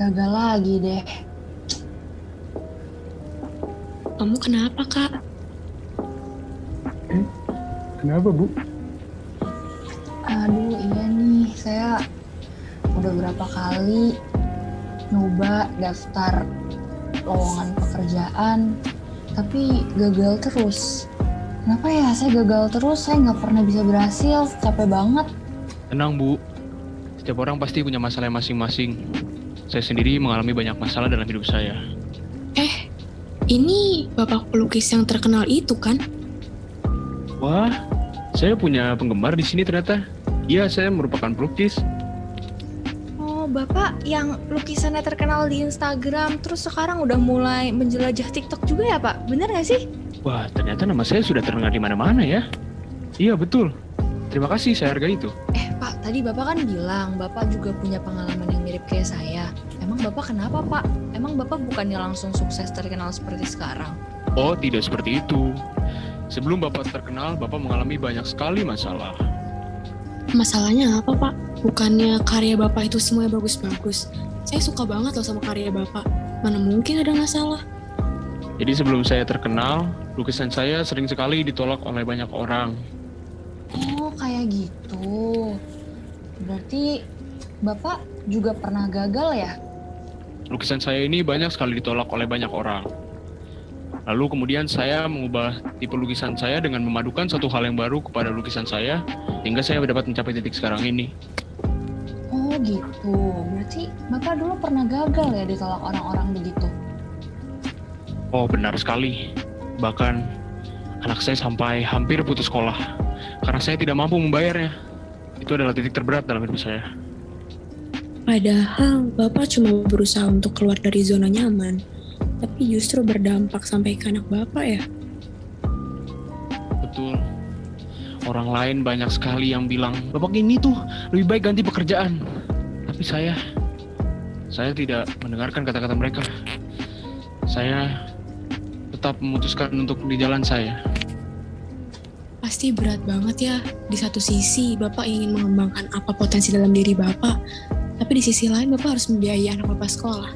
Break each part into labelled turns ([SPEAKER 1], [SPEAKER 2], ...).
[SPEAKER 1] gagal lagi deh.
[SPEAKER 2] Kamu kenapa, Kak?
[SPEAKER 3] Kenapa, Bu?
[SPEAKER 1] Aduh, iya nih, saya udah berapa kali nyoba daftar lowongan pekerjaan, tapi gagal terus. Kenapa ya saya gagal terus? Saya nggak pernah bisa berhasil, capek banget.
[SPEAKER 4] Tenang Bu, setiap orang pasti punya masalah masing-masing. Saya sendiri mengalami banyak masalah dalam hidup saya.
[SPEAKER 2] Eh, ini bapak pelukis yang terkenal itu kan?
[SPEAKER 4] Wah, saya punya penggemar di sini ternyata. Iya, saya merupakan pelukis.
[SPEAKER 1] Oh, Bapak yang lukisannya terkenal di Instagram, terus sekarang udah mulai menjelajah TikTok juga ya, Pak? Bener nggak sih?
[SPEAKER 4] Wah, ternyata nama saya sudah terdengar di mana-mana ya. Iya, betul. Terima kasih, saya hargai itu.
[SPEAKER 1] Eh, Pak, tadi Bapak kan bilang Bapak juga punya pengalaman yang mirip kayak saya. Emang Bapak kenapa, Pak? Emang Bapak bukannya langsung sukses terkenal seperti sekarang?
[SPEAKER 4] Oh, tidak seperti itu. Sebelum Bapak terkenal, Bapak mengalami banyak sekali masalah.
[SPEAKER 2] Masalahnya apa, Pak? Bukannya karya bapak itu semuanya bagus-bagus. Saya suka banget loh sama karya bapak. Mana mungkin ada masalah?
[SPEAKER 4] Jadi sebelum saya terkenal, lukisan saya sering sekali ditolak oleh banyak orang.
[SPEAKER 1] Gitu. Berarti Bapak juga pernah gagal ya?
[SPEAKER 4] Lukisan saya ini banyak sekali ditolak oleh banyak orang. Lalu kemudian saya mengubah tipe lukisan saya dengan memadukan satu hal yang baru kepada lukisan saya, hingga saya dapat mencapai titik sekarang ini.
[SPEAKER 1] Oh, gitu. Berarti Bapak dulu pernah gagal ya ditolak orang-orang begitu?
[SPEAKER 4] Oh benar sekali. Bahkan anak saya sampai hampir putus sekolah karena saya tidak mampu membayarnya. Itu adalah titik terberat dalam hidup saya.
[SPEAKER 2] Padahal bapak cuma berusaha untuk keluar dari zona nyaman. Tapi justru berdampak sampai ke anak bapak ya.
[SPEAKER 4] Betul. Orang lain banyak sekali yang bilang, Bapak ini tuh lebih baik ganti pekerjaan. Tapi saya, saya tidak mendengarkan kata-kata mereka. Saya tetap memutuskan untuk di jalan saya.
[SPEAKER 2] Pasti berat banget ya. Di satu sisi, Bapak ingin mengembangkan apa potensi dalam diri Bapak, tapi di sisi lain Bapak harus membiayai anak Bapak sekolah.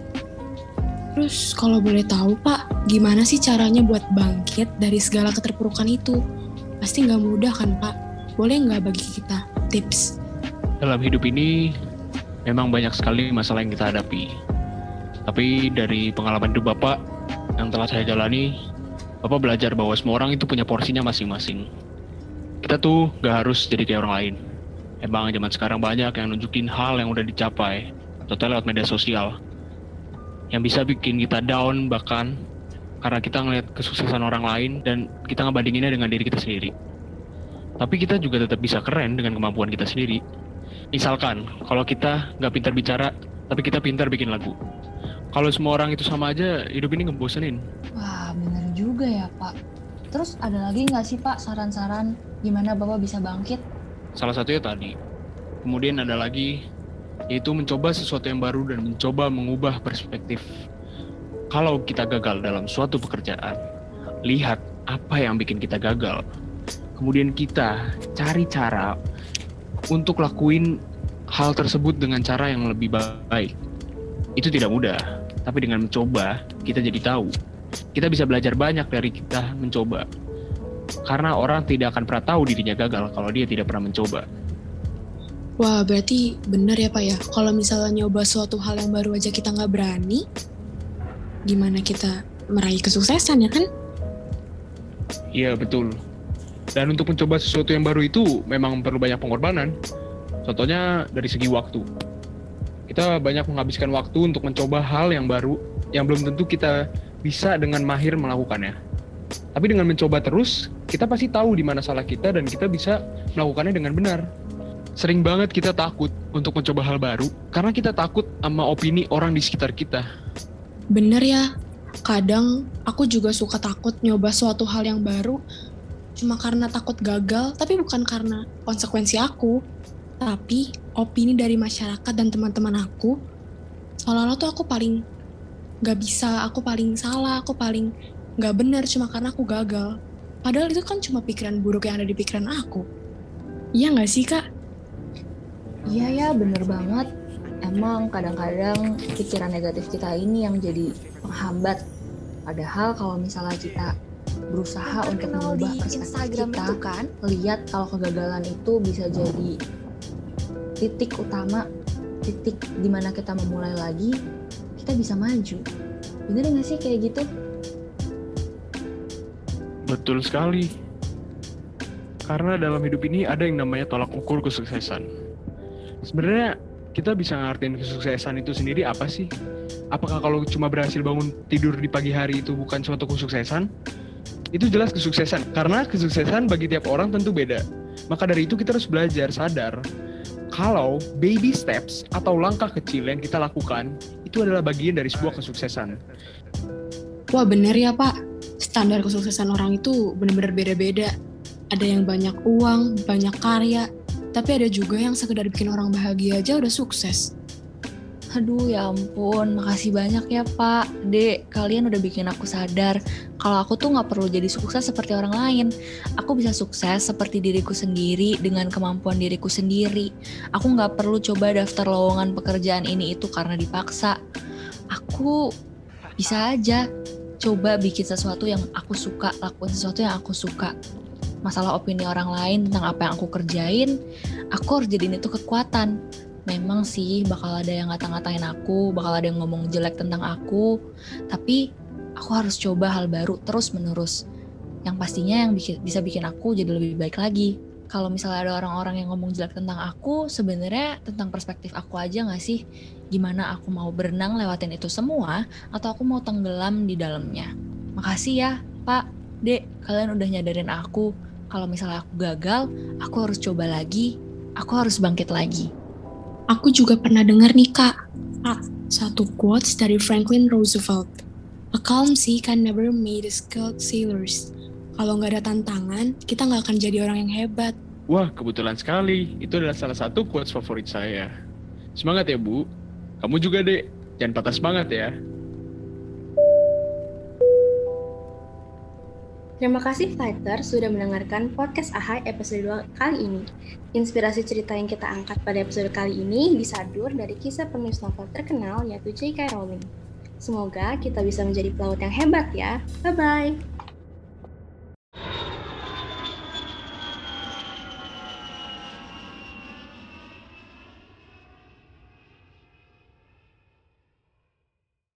[SPEAKER 2] Terus kalau boleh tahu Pak, gimana sih caranya buat bangkit dari segala keterpurukan itu? Pasti nggak mudah kan Pak? Boleh nggak bagi kita tips?
[SPEAKER 4] Dalam hidup ini, memang banyak sekali masalah yang kita hadapi. Tapi dari pengalaman hidup Bapak yang telah saya jalani, Bapak belajar bahwa semua orang itu punya porsinya masing-masing. Kita tuh gak harus jadi kayak orang lain. Emang zaman sekarang banyak yang nunjukin hal yang udah dicapai, atau lewat media sosial. Yang bisa bikin kita down bahkan karena kita ngeliat kesuksesan orang lain dan kita ngebandinginnya dengan diri kita sendiri. Tapi kita juga tetap bisa keren dengan kemampuan kita sendiri. Misalkan, kalau kita nggak pintar bicara, tapi kita pintar bikin lagu. Kalau semua orang itu sama aja, hidup ini ngebosenin.
[SPEAKER 1] Wah, bener juga ya, Pak. Terus ada lagi nggak sih, Pak, saran-saran gimana Bapak bisa bangkit?
[SPEAKER 4] Salah satunya tadi. Kemudian ada lagi, yaitu mencoba sesuatu yang baru dan mencoba mengubah perspektif. Kalau kita gagal dalam suatu pekerjaan, lihat apa yang bikin kita gagal. Kemudian kita cari cara untuk lakuin hal tersebut dengan cara yang lebih baik. Itu tidak mudah, tapi dengan mencoba, kita jadi tahu. Kita bisa belajar banyak dari kita mencoba. Karena orang tidak akan pernah tahu dirinya gagal kalau dia tidak pernah mencoba.
[SPEAKER 2] Wah, berarti benar ya Pak ya, kalau misalnya nyoba suatu hal yang baru aja kita nggak berani, gimana kita meraih kesuksesan ya kan?
[SPEAKER 4] Iya betul. Dan untuk mencoba sesuatu yang baru itu memang perlu banyak pengorbanan. Contohnya dari segi waktu. Kita banyak menghabiskan waktu untuk mencoba hal yang baru yang belum tentu kita bisa dengan mahir melakukannya. Tapi dengan mencoba terus, kita pasti tahu di mana salah kita dan kita bisa melakukannya dengan benar. Sering banget kita takut untuk mencoba hal baru karena kita takut sama opini orang di sekitar kita.
[SPEAKER 2] Bener ya, kadang aku juga suka takut nyoba suatu hal yang baru cuma karena takut gagal, tapi bukan karena konsekuensi aku, tapi opini dari masyarakat dan teman-teman aku. Seolah-olah tuh aku paling gak bisa, aku paling salah, aku paling gak bener cuma karena aku gagal. Padahal itu kan cuma pikiran buruk yang ada di pikiran aku. Iya gak sih kak?
[SPEAKER 1] Iya ya, bener banget. Emang kadang-kadang pikiran negatif kita ini yang jadi penghambat. Padahal kalau misalnya kita berusaha untuk mengubah
[SPEAKER 3] di
[SPEAKER 1] perspektif
[SPEAKER 3] Instagram
[SPEAKER 1] kita,
[SPEAKER 3] itu kan
[SPEAKER 1] lihat kalau kegagalan itu bisa jadi titik utama, titik di mana kita memulai lagi, kita bisa maju. Bener nggak sih kayak gitu?
[SPEAKER 4] Betul sekali. Karena dalam hidup ini ada yang namanya tolak ukur kesuksesan. Sebenarnya kita bisa ngartiin kesuksesan itu sendiri apa sih? Apakah kalau cuma berhasil bangun tidur di pagi hari itu bukan suatu kesuksesan? Itu jelas kesuksesan, karena kesuksesan bagi tiap orang tentu beda. Maka dari itu kita harus belajar sadar kalau baby steps atau langkah kecil yang kita lakukan itu adalah bagian dari sebuah kesuksesan.
[SPEAKER 2] Wah bener ya pak, standar kesuksesan orang itu bener-bener beda-beda. Ada yang banyak uang, banyak karya, tapi ada juga yang sekedar bikin orang bahagia aja udah sukses.
[SPEAKER 1] Aduh ya ampun, makasih banyak ya Pak, Dek. Kalian udah bikin aku sadar kalau aku tuh nggak perlu jadi sukses seperti orang lain. Aku bisa sukses seperti diriku sendiri dengan kemampuan diriku sendiri. Aku nggak perlu coba daftar lowongan pekerjaan ini itu karena dipaksa. Aku bisa aja coba bikin sesuatu yang aku suka, lakuin sesuatu yang aku suka. Masalah opini orang lain tentang apa yang aku kerjain, aku harus jadiin itu kekuatan memang sih bakal ada yang ngata-ngatain aku, bakal ada yang ngomong jelek tentang aku, tapi aku harus coba hal baru terus menerus. Yang pastinya yang bisa bikin aku jadi lebih baik lagi. Kalau misalnya ada orang-orang yang ngomong jelek tentang aku, sebenarnya tentang perspektif aku aja nggak sih? Gimana aku mau berenang lewatin itu semua, atau aku mau tenggelam di dalamnya? Makasih ya, Pak, Dek, kalian udah nyadarin aku. Kalau misalnya aku gagal, aku harus coba lagi, aku harus bangkit lagi.
[SPEAKER 2] Aku juga pernah dengar nih kak, ah, satu quotes dari Franklin Roosevelt. A calm sea can never made skilled sailors. Kalau nggak ada tantangan, kita nggak akan jadi orang yang hebat.
[SPEAKER 4] Wah, kebetulan sekali. Itu adalah salah satu quotes favorit saya. Semangat ya, Bu. Kamu juga, Dek. Jangan patah semangat ya.
[SPEAKER 3] Terima kasih Fighter sudah mendengarkan podcast AHAI episode 2 kali ini. Inspirasi cerita yang kita angkat pada episode kali ini disadur dari kisah penulis novel terkenal yaitu J.K. Rowling. Semoga kita bisa menjadi pelaut yang hebat ya. Bye-bye!